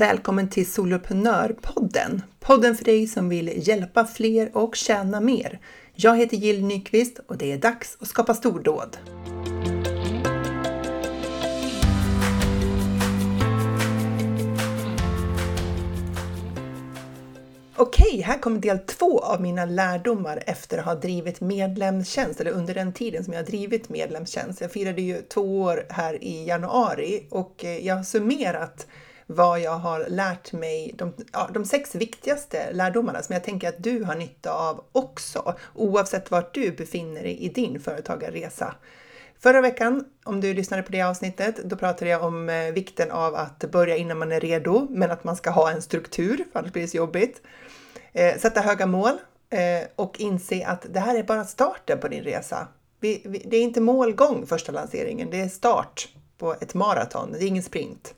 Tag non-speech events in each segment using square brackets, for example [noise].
Välkommen till Soloprenörpodden! Podden för dig som vill hjälpa fler och tjäna mer. Jag heter Jill Nyqvist och det är dags att skapa stordåd. Okej, här kommer del två av mina lärdomar efter att ha drivit medlemstjänst, eller under den tiden som jag har drivit medlemstjänst. Jag firade ju två år här i januari och eh, jag har summerat vad jag har lärt mig, de, ja, de sex viktigaste lärdomarna som jag tänker att du har nytta av också, oavsett vart du befinner dig i din företagarresa. Förra veckan, om du lyssnade på det avsnittet, då pratade jag om eh, vikten av att börja innan man är redo, men att man ska ha en struktur, för annars blir det så jobbigt. Eh, sätta höga mål eh, och inse att det här är bara starten på din resa. Vi, vi, det är inte målgång första lanseringen, det är start på ett maraton, det är ingen sprint.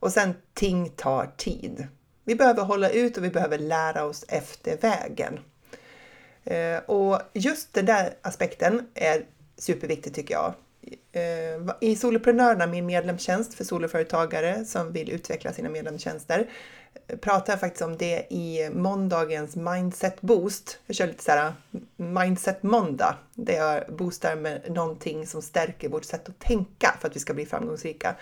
Och sen ting tar tid. Vi behöver hålla ut och vi behöver lära oss efter vägen. Eh, och just den där aspekten är superviktig tycker jag. Eh, I Soloprenörerna, min medlemstjänst för soloföretagare som vill utveckla sina medlemstjänster, eh, pratar jag faktiskt om det i måndagens Mindset Boost. Jag kör lite så här Mindset Måndag där jag boostar med någonting som stärker vårt sätt att tänka för att vi ska bli framgångsrika.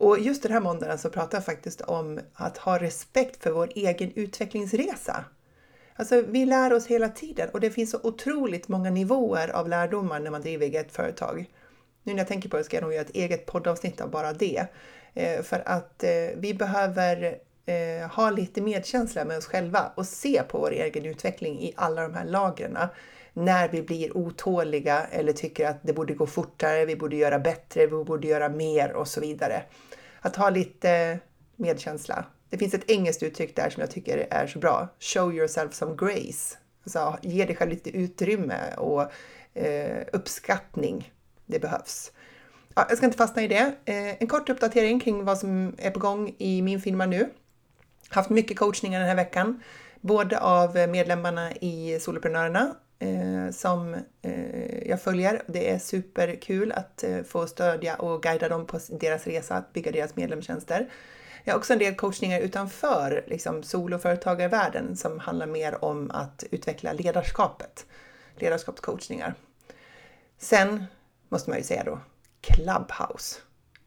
Och just den här måndagen så pratar jag faktiskt om att ha respekt för vår egen utvecklingsresa. Alltså, vi lär oss hela tiden och det finns så otroligt många nivåer av lärdomar när man driver eget företag. Nu när jag tänker på det ska jag nog göra ett eget poddavsnitt av bara det. Eh, för att eh, vi behöver eh, ha lite medkänsla med oss själva och se på vår egen utveckling i alla de här lagren. När vi blir otåliga eller tycker att det borde gå fortare, vi borde göra bättre, vi borde göra mer och så vidare. Att ha lite medkänsla. Det finns ett engelskt uttryck där som jag tycker är så bra. Show yourself some grace. Alltså, ge dig själv lite utrymme och eh, uppskattning. Det behövs. Ja, jag ska inte fastna i det. Eh, en kort uppdatering kring vad som är på gång i min firma nu. Haft mycket coachningar den här veckan, både av medlemmarna i Soloprenörerna eh, som eh, jag följer. Det är superkul att eh, få stödja och guida dem på deras resa att bygga deras medlemstjänster. Jag har också en del coachningar utanför liksom, soloföretagarvärlden som handlar mer om att utveckla ledarskapet. Ledarskapscoachningar. Sen måste man ju säga då Clubhouse.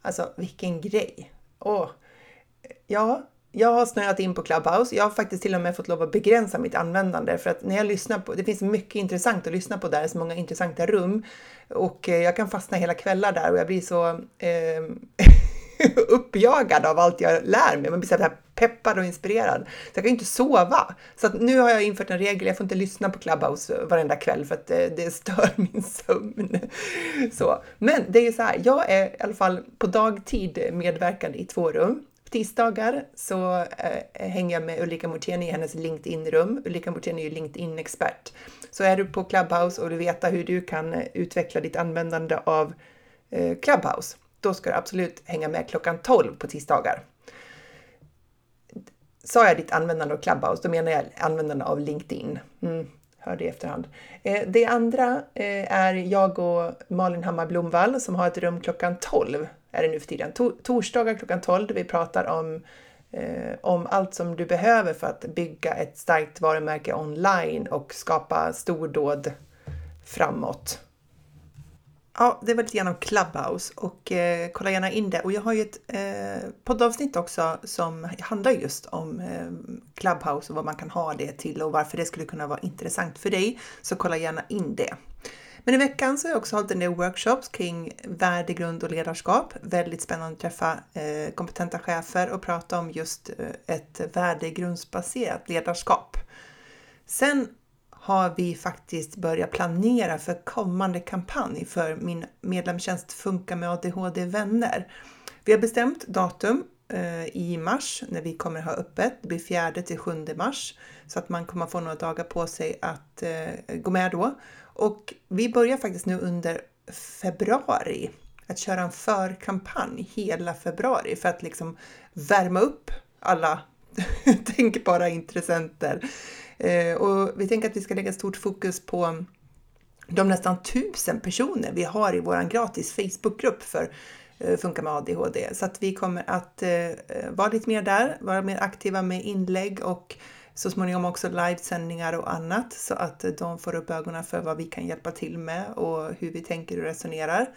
Alltså vilken grej! Och ja, jag har snöat in på Clubhouse. Jag har faktiskt till och med fått lov att begränsa mitt användande för att när jag lyssnar på, det finns mycket intressant att lyssna på där, så många intressanta rum och eh, jag kan fastna hela kvällar där och jag blir så eh, [laughs] uppjagad av allt jag lär mig. Man blir så här peppad och inspirerad. Så jag kan ju inte sova. Så nu har jag infört en regel, jag får inte lyssna på Clubhouse varenda kväll för att eh, det, stör [laughs] min sömn. Så. Men det är så här, jag är i alla fall på dagtid medverkande i två rum tisdagar så eh, hänger jag med Ulrika Mortén i hennes LinkedIn-rum. Ulrika Mortén är ju LinkedIn-expert. Så är du på Clubhouse och vill veta hur du kan eh, utveckla ditt användande av eh, Clubhouse, då ska du absolut hänga med klockan 12 på tisdagar. Sa jag ditt användande av Clubhouse, då menar jag användande av LinkedIn. Mm, hör det i efterhand. Eh, det andra eh, är jag och Malin Hammar Blomvall som har ett rum klockan 12 är det nu för tiden. torsdagar klockan 12 där vi pratar om, eh, om allt som du behöver för att bygga ett starkt varumärke online och skapa stordåd framåt. Ja, det var lite grann om Clubhouse och eh, kolla gärna in det. Och jag har ju ett eh, poddavsnitt också som handlar just om eh, Clubhouse och vad man kan ha det till och varför det skulle kunna vara intressant för dig. Så kolla gärna in det. Men i veckan så har jag också hållit en del workshops kring värdegrund och ledarskap. Väldigt spännande att träffa eh, kompetenta chefer och prata om just eh, ett värdegrundsbaserat ledarskap. Sen har vi faktiskt börjat planera för kommande kampanj för min medlemstjänst Funka med ADHD vänner. Vi har bestämt datum eh, i mars när vi kommer ha öppet. Det blir 4 till 7 mars så att man kommer få några dagar på sig att gå med då. Och vi börjar faktiskt nu under februari att köra en förkampanj hela februari för att liksom värma upp alla [laughs] tänkbara intressenter. Eh, och vi tänker att vi ska lägga stort fokus på de nästan tusen personer vi har i vår gratis Facebookgrupp för eh, Funka med ADHD. Så att vi kommer att eh, vara lite mer där, vara mer aktiva med inlägg och så småningom också livesändningar och annat så att de får upp ögonen för vad vi kan hjälpa till med och hur vi tänker och resonerar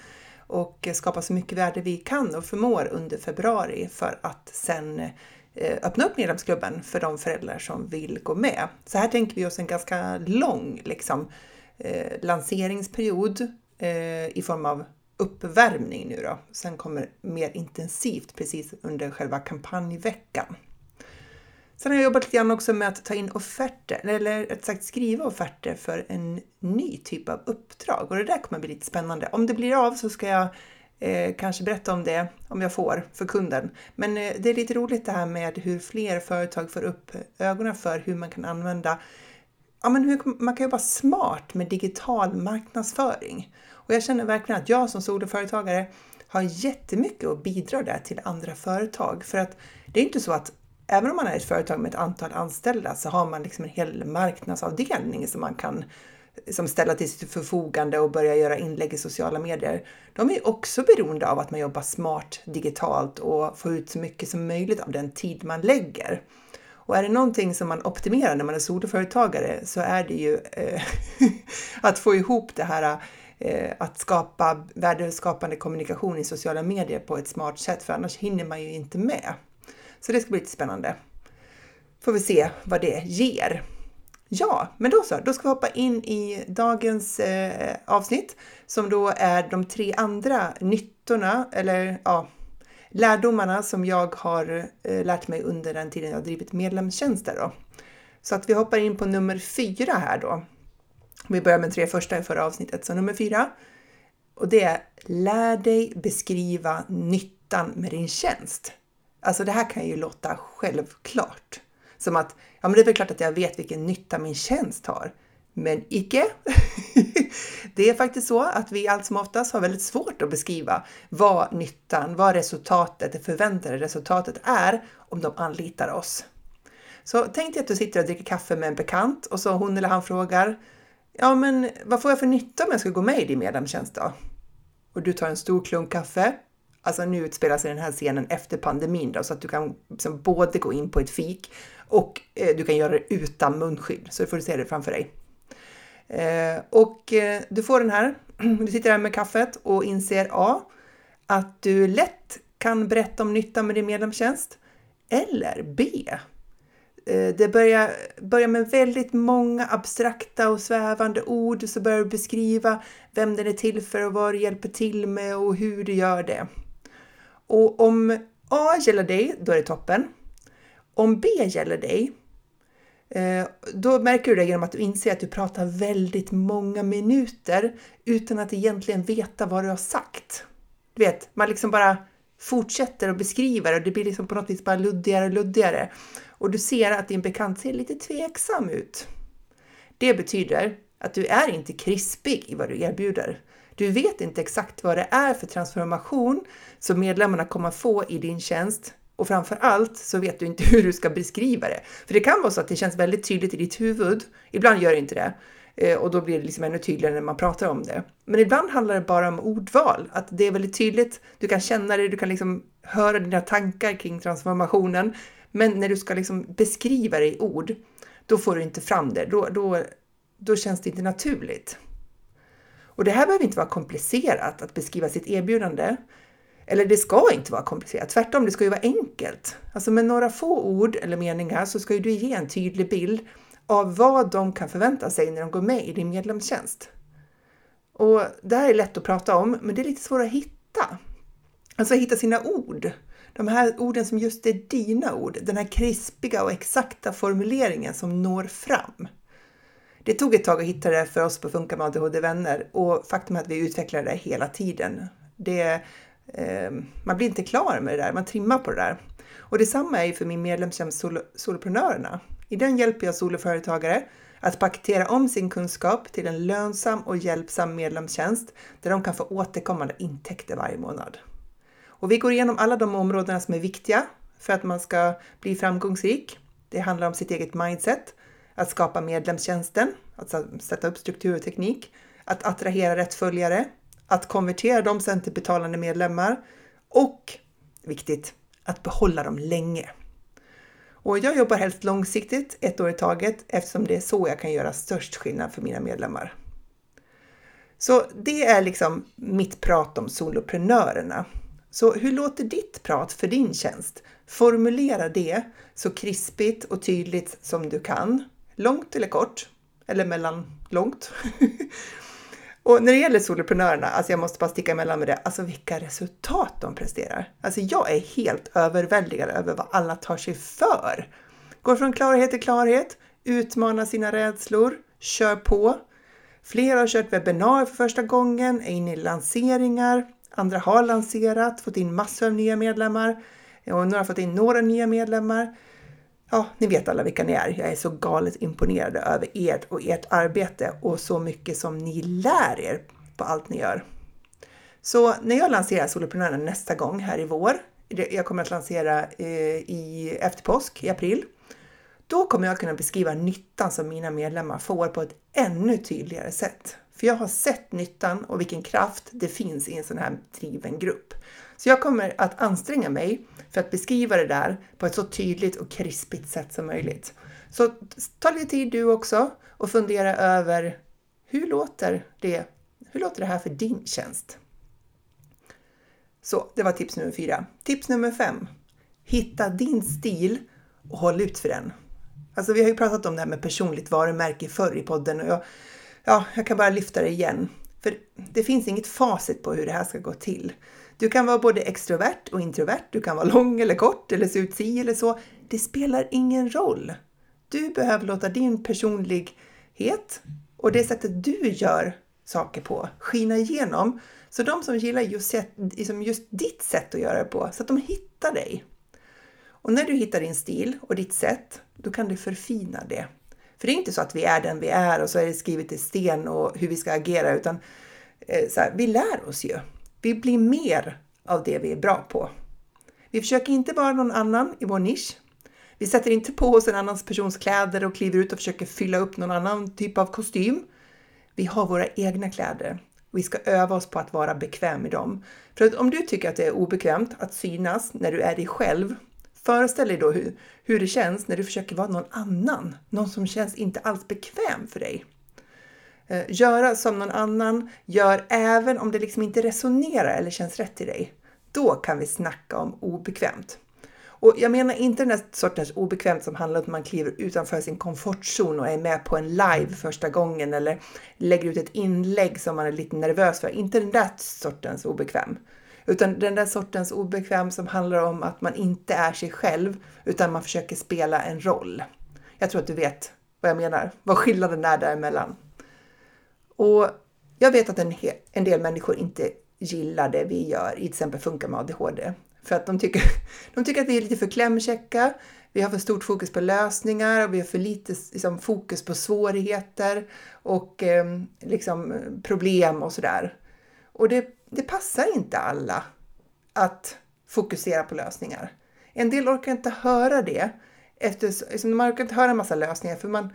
och skapa så mycket värde vi kan och förmår under februari för att sen eh, öppna upp medlemsklubben för de föräldrar som vill gå med. Så här tänker vi oss en ganska lång liksom, eh, lanseringsperiod eh, i form av uppvärmning nu då. Sen kommer mer intensivt precis under själva kampanjveckan. Sen har jag jobbat lite grann också med att ta in offerter, eller rätt sagt skriva offerter för en ny typ av uppdrag och det där kommer bli lite spännande. Om det blir av så ska jag eh, kanske berätta om det, om jag får, för kunden. Men eh, det är lite roligt det här med hur fler företag får upp ögonen för hur man kan använda Ja, men hur man kan jobba smart med digital marknadsföring. Och jag känner verkligen att jag som soloföretagare har jättemycket att bidra där till andra företag. För att det är inte så att även om man är ett företag med ett antal anställda så har man liksom en hel marknadsavdelning som man kan som ställa till sitt förfogande och börja göra inlägg i sociala medier. De är också beroende av att man jobbar smart digitalt och får ut så mycket som möjligt av den tid man lägger. Och är det någonting som man optimerar när man är soloföretagare så är det ju eh, [laughs] att få ihop det här eh, att skapa värdeskapande kommunikation i sociala medier på ett smart sätt, för annars hinner man ju inte med. Så det ska bli lite spännande. Får vi se vad det ger. Ja, men då så, då ska vi hoppa in i dagens eh, avsnitt som då är de tre andra nyttorna eller ja, lärdomarna som jag har eh, lärt mig under den tiden jag har drivit medlemstjänster. Då. Så att vi hoppar in på nummer fyra här då. Vi börjar med tre första i förra avsnittet, så nummer fyra. Och det är lär dig beskriva nyttan med din tjänst. Alltså det här kan ju låta självklart. Som att, ja men det är väl klart att jag vet vilken nytta min tjänst har. Men icke! [laughs] det är faktiskt så att vi allt som oftast har väldigt svårt att beskriva vad nyttan, vad resultatet, det förväntade resultatet är om de anlitar oss. Så tänk dig att du sitter och dricker kaffe med en bekant och så hon eller han frågar Ja, men vad får jag för nytta om jag ska gå med i din medlemstjänst då? Och du tar en stor klunk kaffe Alltså nu utspelar sig den här scenen efter pandemin då, så att du kan liksom både gå in på ett fik och eh, du kan göra det utan munskydd. Så du får se det framför dig. Eh, och eh, du får den här. [clears throat] Du sitter här med kaffet och inser A. Att du lätt kan berätta om nyttan med din medlemstjänst. Eller B. Eh, det börjar, börjar med väldigt många abstrakta och svävande ord så börjar du beskriva vem den är till för och vad du hjälper till med och hur du gör det. Och om A gäller dig, då är det toppen. Om B gäller dig, eh, då märker du det genom att du inser att du pratar väldigt många minuter utan att egentligen veta vad du har sagt. Du vet, man liksom bara fortsätter att beskriva det och det blir liksom på något vis bara luddigare och luddigare. Och du ser att din bekant ser lite tveksam ut. Det betyder att du är inte krispig i vad du erbjuder. Du vet inte exakt vad det är för transformation som medlemmarna kommer få i din tjänst och framför allt så vet du inte [laughs] hur du ska beskriva det. För det kan vara så att det känns väldigt tydligt i ditt huvud. Ibland gör det inte det eh, och då blir det liksom ännu tydligare när man pratar om det. Men ibland handlar det bara om ordval, att det är väldigt tydligt. Du kan känna det, du kan liksom höra dina tankar kring transformationen. Men när du ska liksom beskriva det i ord, då får du inte fram det. Då, då, då känns det inte naturligt. Och det här behöver inte vara komplicerat att beskriva sitt erbjudande. Eller det ska inte vara komplicerat, tvärtom, det ska ju vara enkelt. Alltså med några få ord eller meningar så ska ju du ge en tydlig bild av vad de kan förvänta sig när de går med i din medlemstjänst. Och det här är lätt att prata om, men det är lite svårt att hitta. Alltså hitta sina ord. De här orden som just är dina ord, den här krispiga och exakta formuleringen som når fram. Det tog ett tag att hitta det för oss på Funka med ADHD-vänner och faktum är att vi utvecklar det hela tiden. Det, eh, man blir inte klar med det där, man trimmar på det där. Och detsamma är ju för min medlemstjänst sol Soloprenörerna. I den hjälper jag soloföretagare att paketera om sin kunskap till en lönsam och hjälpsam medlemstjänst där de kan få återkommande intäkter varje månad. Och vi går igenom alla de områdena som är viktiga för att man ska bli framgångsrik. Det handlar om sitt eget mindset, att skapa medlemstjänsten, att sätta upp struktur och teknik, att attrahera rätt följare, att konvertera dem sen till betalande medlemmar, Och viktigt, att behålla dem länge. Och jag jobbar helst långsiktigt, ett år i taget, eftersom det är så jag kan göra störst skillnad för mina medlemmar. Så det är liksom mitt prat om soloprenörerna. Så hur låter ditt prat för din tjänst? Formulera det så krispigt och tydligt som du kan. Långt eller kort, eller mellanlångt. [laughs] och när det gäller soloprenörerna, alltså jag måste bara sticka emellan med det, alltså vilka resultat de presterar. Alltså jag är helt överväldigad över vad alla tar sig för. Går från klarhet till klarhet, utmanar sina rädslor, kör på. Flera har kört webbinar för första gången, är inne i lanseringar, andra har lanserat, fått in massor av nya medlemmar och några har fått in några nya medlemmar. Ja, ni vet alla vilka ni är. Jag är så galet imponerad över ert och ert arbete och så mycket som ni lär er på allt ni gör. Så när jag lanserar Soloprenörerna nästa gång här i vår, jag kommer att lansera eh, i, efter påsk i april, då kommer jag kunna beskriva nyttan som mina medlemmar får på ett ännu tydligare sätt. För jag har sett nyttan och vilken kraft det finns i en sån här driven grupp. Så jag kommer att anstränga mig för att beskriva det där på ett så tydligt och krispigt sätt som möjligt. Så ta lite tid du också och fundera över hur låter det, hur låter det här för din tjänst? Så det var tips nummer fyra. Tips nummer fem. Hitta din stil och håll ut för den. Alltså vi har ju pratat om det här med personligt varumärke förr i podden och jag, ja, jag kan bara lyfta det igen. För det finns inget facit på hur det här ska gå till. Du kan vara både extrovert och introvert, du kan vara lång eller kort eller se ut si eller så. Det spelar ingen roll. Du behöver låta din personlighet och det sättet du gör saker på skina igenom. Så de som gillar just, liksom just ditt sätt att göra det på, så att de hittar dig. Och när du hittar din stil och ditt sätt, då kan du förfina det. För det är inte så att vi är den vi är och så är det skrivet i sten och hur vi ska agera, utan eh, så här, vi lär oss ju. Vi blir mer av det vi är bra på. Vi försöker inte vara någon annan i vår nisch. Vi sätter inte på oss en annan persons kläder och kliver ut och försöker fylla upp någon annan typ av kostym. Vi har våra egna kläder vi ska öva oss på att vara bekväm i dem. För att om du tycker att det är obekvämt att synas när du är dig själv, föreställ dig då hur, hur det känns när du försöker vara någon annan, någon som känns inte alls bekväm för dig. Eh, göra som någon annan gör även om det liksom inte resonerar eller känns rätt till dig. Då kan vi snacka om obekvämt. Och jag menar inte den här sortens obekvämt som handlar om att man kliver utanför sin komfortzon och är med på en live första gången eller lägger ut ett inlägg som man är lite nervös för. Inte den där sortens obekväm. Utan den där sortens obekväm som handlar om att man inte är sig själv utan man försöker spela en roll. Jag tror att du vet vad jag menar, vad skillnaden är däremellan. Och jag vet att en, en del människor inte gillar det vi gör, i till exempel Funka med ADHD. För att de tycker, [laughs] de tycker att vi är lite för klämkäcka, vi har för stort fokus på lösningar och vi har för lite liksom, fokus på svårigheter och eh, liksom, problem och sådär. Och det, det passar inte alla att fokusera på lösningar. En del orkar inte höra det, eftersom liksom, man orkar inte höra en massa lösningar för man,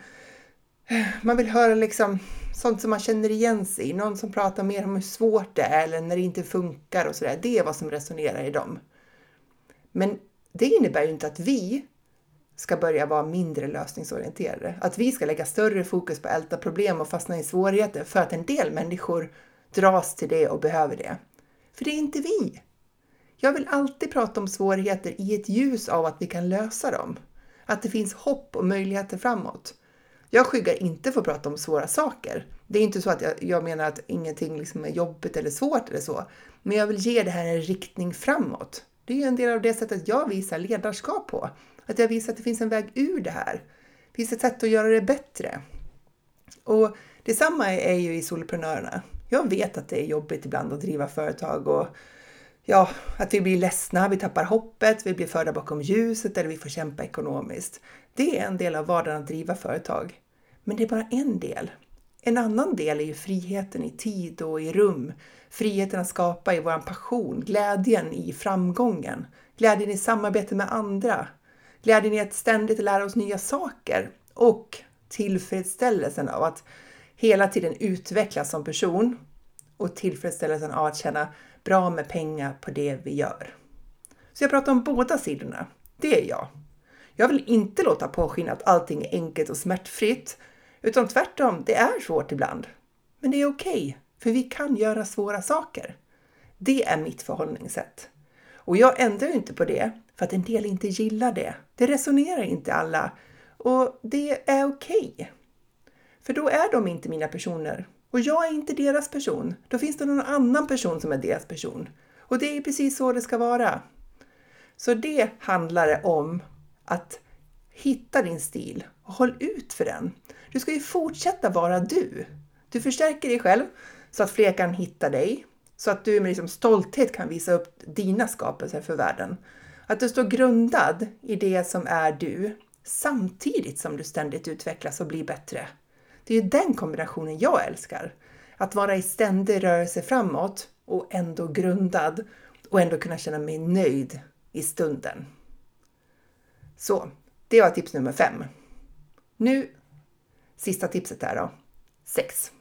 eh, man vill höra liksom sånt som man känner igen sig i. Någon som pratar mer om hur svårt det är eller när det inte funkar och sådär. Det är vad som resonerar i dem. Men det innebär ju inte att vi ska börja vara mindre lösningsorienterade. Att vi ska lägga större fokus på att älta problem och fastna i svårigheter för att en del människor dras till det och behöver det. För det är inte vi. Jag vill alltid prata om svårigheter i ett ljus av att vi kan lösa dem. Att det finns hopp och möjligheter framåt. Jag skyggar inte för att prata om svåra saker. Det är inte så att jag, jag menar att ingenting liksom är jobbigt eller svårt eller så. Men jag vill ge det här en riktning framåt. Det är ju en del av det sättet jag visar ledarskap på. Att jag visar att det finns en väg ur det här. Det finns ett sätt att göra det bättre. Och detsamma är ju i soloprenörerna. Jag vet att det är jobbigt ibland att driva företag och ja, att vi blir ledsna, vi tappar hoppet, vi blir förda bakom ljuset eller vi får kämpa ekonomiskt. Det är en del av vardagen att driva företag. Men det är bara en del. En annan del är ju friheten i tid och i rum. Friheten att skapa i vår passion, glädjen i framgången, glädjen i samarbete med andra, glädjen i att ständigt lära oss nya saker och tillfredsställelsen av att hela tiden utvecklas som person och tillfredsställelsen av att tjäna bra med pengar på det vi gör. Så jag pratar om båda sidorna. Det är jag. Jag vill inte låta påskina att allting är enkelt och smärtfritt, utan tvärtom, det är svårt ibland. Men det är okej, okay, för vi kan göra svåra saker. Det är mitt förhållningssätt. Och jag ändrar ju inte på det för att en del inte gillar det. Det resonerar inte alla och det är okej. Okay. För då är de inte mina personer och jag är inte deras person. Då finns det någon annan person som är deras person. Och det är precis så det ska vara. Så det handlar om att hitta din stil och håll ut för den. Du ska ju fortsätta vara du. Du förstärker dig själv så att fler kan hitta dig, så att du med liksom stolthet kan visa upp dina skapelser för världen. Att du står grundad i det som är du, samtidigt som du ständigt utvecklas och blir bättre. Det är den kombinationen jag älskar. Att vara i ständig rörelse framåt och ändå grundad och ändå kunna känna mig nöjd i stunden. Så, det var tips nummer fem. Nu, sista tipset här då. Sex.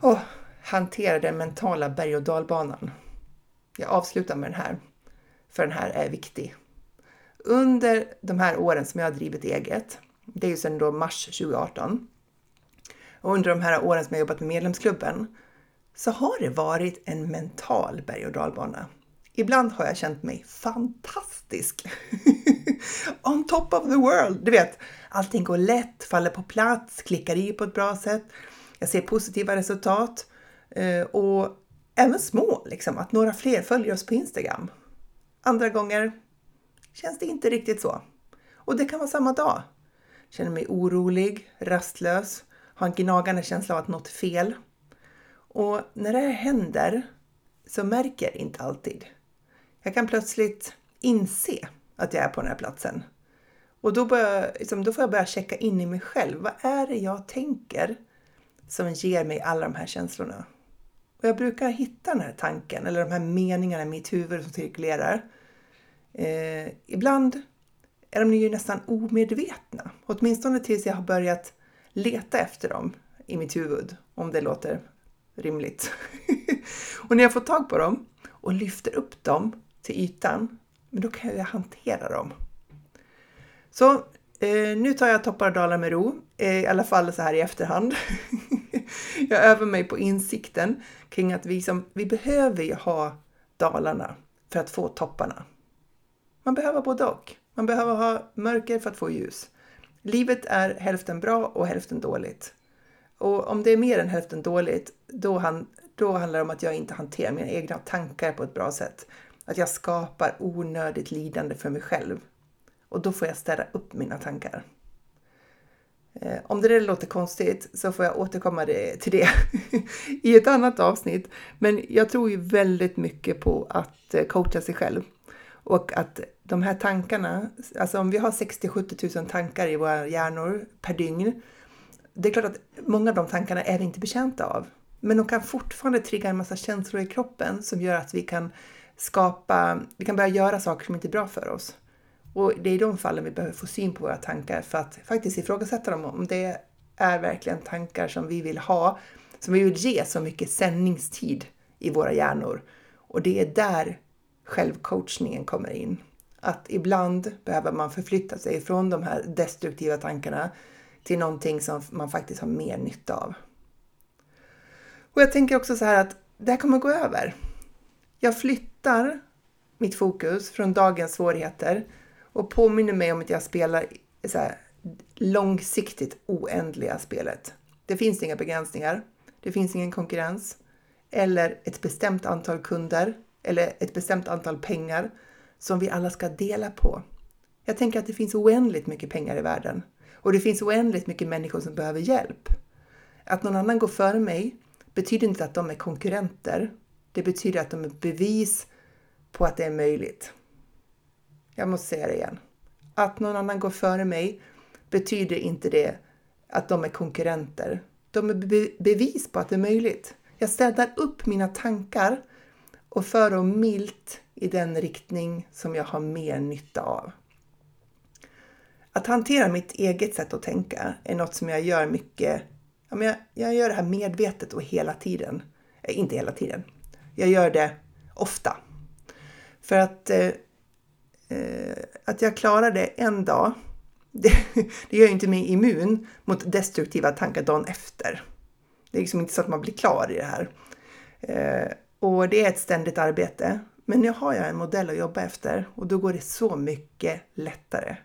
Oh, hantera den mentala berg och dalbanan. Jag avslutar med den här, för den här är viktig. Under de här åren som jag har drivit eget, det är ju sedan då mars 2018, och under de här åren som jag jobbat med medlemsklubben, så har det varit en mental berg och dalbana. Ibland har jag känt mig fantastisk. [laughs] On top of the world! Du vet, allting går lätt, faller på plats, klickar i på ett bra sätt. Jag ser positiva resultat eh, och även små, liksom, att några fler följer oss på Instagram. Andra gånger känns det inte riktigt så. Och det kan vara samma dag. Känner mig orolig, rastlös, har en gnagande känsla av att något är fel. Och när det här händer så märker jag inte alltid. Jag kan plötsligt inse att jag är på den här platsen. Och då, börjar, liksom, då får jag börja checka in i mig själv. Vad är det jag tänker som ger mig alla de här känslorna? Och jag brukar hitta den här tanken eller de här meningarna i mitt huvud som cirkulerar. Eh, ibland är de ju nästan omedvetna, åtminstone tills jag har börjat leta efter dem i mitt huvud, om det låter rimligt. [laughs] och när jag får tag på dem och lyfter upp dem till ytan, men då kan jag hantera dem. Så eh, nu tar jag toppar och dalar med ro, eh, i alla fall så här i efterhand. [laughs] jag övar mig på insikten kring att vi, som, vi behöver ju ha dalarna för att få topparna. Man behöver både och. Man behöver ha mörker för att få ljus. Livet är hälften bra och hälften dåligt. Och om det är mer än hälften dåligt, då, han, då handlar det om att jag inte hanterar mina egna tankar på ett bra sätt. Att jag skapar onödigt lidande för mig själv. Och då får jag städa upp mina tankar. Eh, om det där låter konstigt så får jag återkomma till det [laughs] i ett annat avsnitt. Men jag tror ju väldigt mycket på att eh, coacha sig själv. Och att de här tankarna, alltså om vi har 60-70 000 tankar i våra hjärnor per dygn. Det är klart att många av de tankarna är vi inte betjänta av. Men de kan fortfarande trigga en massa känslor i kroppen som gör att vi kan skapa, vi kan börja göra saker som inte är bra för oss. Och det är i de fallen vi behöver få syn på våra tankar för att faktiskt ifrågasätta dem om det är verkligen tankar som vi vill ha, som vi vill ge så mycket sändningstid i våra hjärnor. Och det är där självcoachningen kommer in. Att ibland behöver man förflytta sig från de här destruktiva tankarna till någonting som man faktiskt har mer nytta av. Och jag tänker också så här att det här kommer gå över. Jag flyttar mitt fokus från dagens svårigheter och påminner mig om att jag spelar så här, långsiktigt oändliga spelet. Det finns inga begränsningar. Det finns ingen konkurrens eller ett bestämt antal kunder eller ett bestämt antal pengar som vi alla ska dela på. Jag tänker att det finns oändligt mycket pengar i världen och det finns oändligt mycket människor som behöver hjälp. Att någon annan går före mig betyder inte att de är konkurrenter. Det betyder att de är bevis på att det är möjligt. Jag måste säga det igen. Att någon annan går före mig betyder inte det att de är konkurrenter. De är be bevis på att det är möjligt. Jag städar upp mina tankar och för dem milt i den riktning som jag har mer nytta av. Att hantera mitt eget sätt att tänka är något som jag gör mycket, ja, men jag, jag gör det här medvetet och hela tiden. Eh, inte hela tiden. Jag gör det ofta. För att, eh, eh att jag klarar det en dag, [laughs] det, det gör inte mig immun mot destruktiva tankar dagen efter. Det är liksom inte så att man blir klar i det här. Eh, och det är ett ständigt arbete. Men nu har jag en modell att jobba efter och då går det så mycket lättare.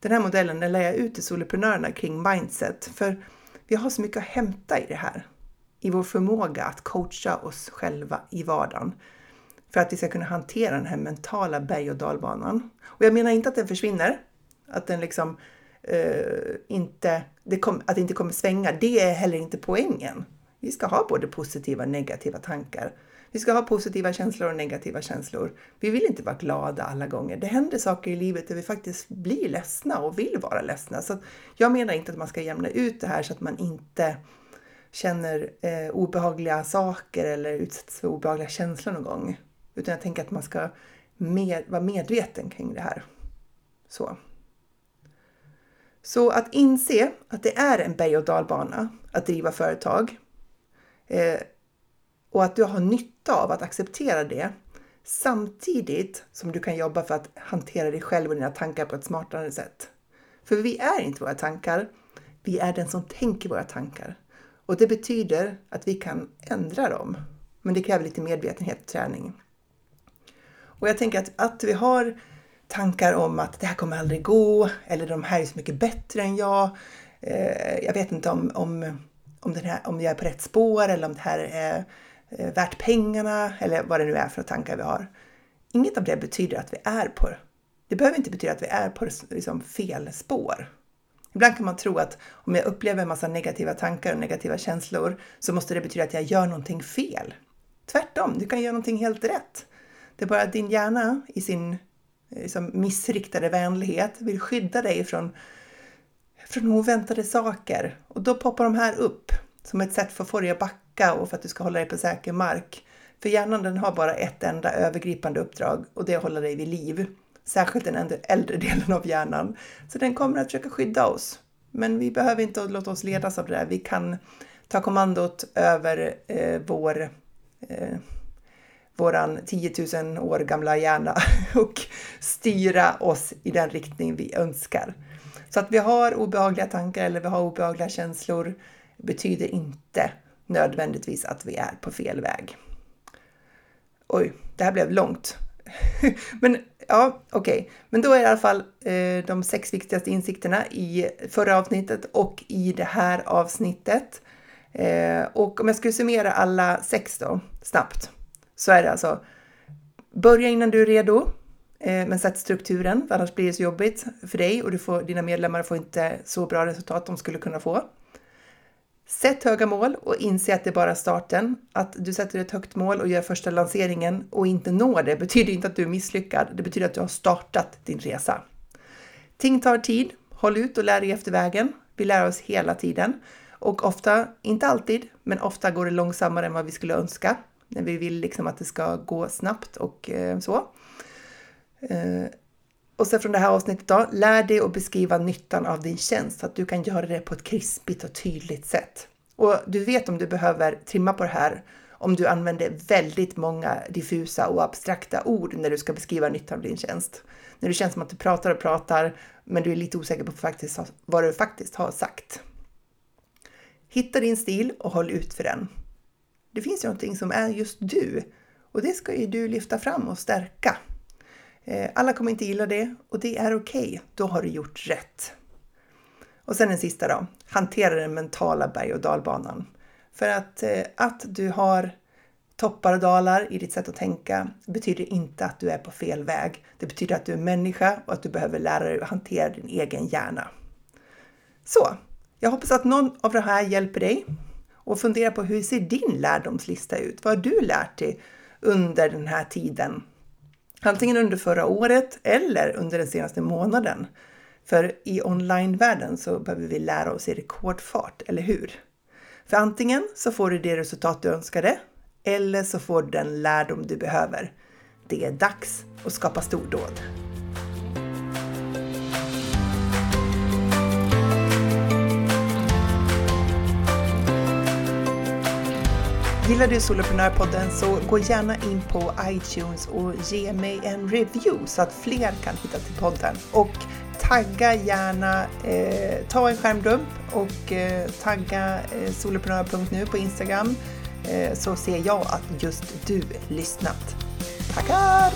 Den här modellen den lär jag ut till soloprenörerna kring mindset för vi har så mycket att hämta i det här. I vår förmåga att coacha oss själva i vardagen för att vi ska kunna hantera den här mentala berg och dalbanan. Och jag menar inte att den försvinner, att den liksom uh, inte, det kom, att det inte kommer svänga. Det är heller inte poängen. Vi ska ha både positiva och negativa tankar. Vi ska ha positiva känslor och negativa känslor. Vi vill inte vara glada alla gånger. Det händer saker i livet där vi faktiskt blir ledsna och vill vara ledsna. Så jag menar inte att man ska jämna ut det här så att man inte känner eh, obehagliga saker eller utsätts för obehagliga känslor någon gång. Utan jag tänker att man ska med, vara medveten kring det här. Så. Så att inse att det är en berg och dalbana att driva företag Eh, och att du har nytta av att acceptera det samtidigt som du kan jobba för att hantera dig själv och dina tankar på ett smartare sätt. För vi är inte våra tankar, vi är den som tänker våra tankar. Och det betyder att vi kan ändra dem. Men det kräver lite medvetenhet och träning. Och jag tänker att, att vi har tankar om att det här kommer aldrig gå, eller de här är så mycket bättre än jag. Eh, jag vet inte om, om, om, den här, om jag är på rätt spår eller om det här är eh, värt pengarna eller vad det nu är för tankar vi har. Inget av det betyder att vi är på det behöver inte betyda att vi är på liksom, fel spår. Ibland kan man tro att om jag upplever en massa negativa tankar och negativa känslor så måste det betyda att jag gör någonting fel. Tvärtom, du kan göra någonting helt rätt. Det är bara att din hjärna i sin eh, liksom, missriktade vänlighet vill skydda dig från, från oväntade saker. Och då poppar de här upp som ett sätt för att få dig att backa och för att du ska hålla dig på säker mark. För hjärnan den har bara ett enda övergripande uppdrag och det är att hålla dig vid liv. Särskilt den äldre delen av hjärnan. Så den kommer att försöka skydda oss. Men vi behöver inte låta oss ledas av det där. Vi kan ta kommandot över eh, vår eh, våran 10 000 år gamla hjärna [laughs] och styra oss i den riktning vi önskar. Så att vi har obehagliga tankar eller vi har obehagliga känslor betyder inte nödvändigtvis att vi är på fel väg. Oj, det här blev långt. [laughs] Men ja, okej. Okay. Men då är det i alla fall eh, de sex viktigaste insikterna i förra avsnittet och i det här avsnittet. Eh, och om jag skulle summera alla sex då, snabbt, så är det alltså börja innan du är redo, Eh, men sätt strukturen, för annars blir det så jobbigt för dig och du får, dina medlemmar får inte så bra resultat de skulle kunna få. Sätt höga mål och inse att det är bara starten. Att du sätter ett högt mål och gör första lanseringen och inte når det betyder inte att du är misslyckad. Det betyder att du har startat din resa. Ting tar tid. Håll ut och lär dig efter vägen. Vi lär oss hela tiden och ofta, inte alltid, men ofta går det långsammare än vad vi skulle önska när vi vill liksom att det ska gå snabbt och eh, så. Eh, och sen från det här avsnittet då, lär dig att beskriva nyttan av din tjänst så att du kan göra det på ett krispigt och tydligt sätt. Och du vet om du behöver trimma på det här om du använder väldigt många diffusa och abstrakta ord när du ska beskriva nyttan av din tjänst. När det känns som att du pratar och pratar, men du är lite osäker på faktiskt, vad du faktiskt har sagt. Hitta din stil och håll ut för den. Det finns ju någonting som är just du och det ska ju du lyfta fram och stärka. Eh, alla kommer inte gilla det och det är okej. Okay. Då har du gjort rätt. Och sen den sista då. Hantera den mentala berg och dalbanan. För att, eh, att du har toppar och dalar i ditt sätt att tänka betyder inte att du är på fel väg. Det betyder att du är människa och att du behöver lära dig att hantera din egen hjärna. Så, jag hoppas att någon av det här hjälper dig och fundera på hur ser din lärdomslista ut? Vad har du lärt dig under den här tiden Antingen under förra året eller under den senaste månaden. För i onlinevärlden så behöver vi lära oss i rekordfart, eller hur? För antingen så får du det resultat du önskade eller så får du den lärdom du behöver. Det är dags att skapa stordåd. Gillar du Soloprenörpodden så gå gärna in på iTunes och ge mig en review så att fler kan hitta till podden. Och tagga gärna, eh, ta en skärmdump och eh, tagga eh, soloprenör.nu på Instagram eh, så ser jag att just du lyssnat. Tackar!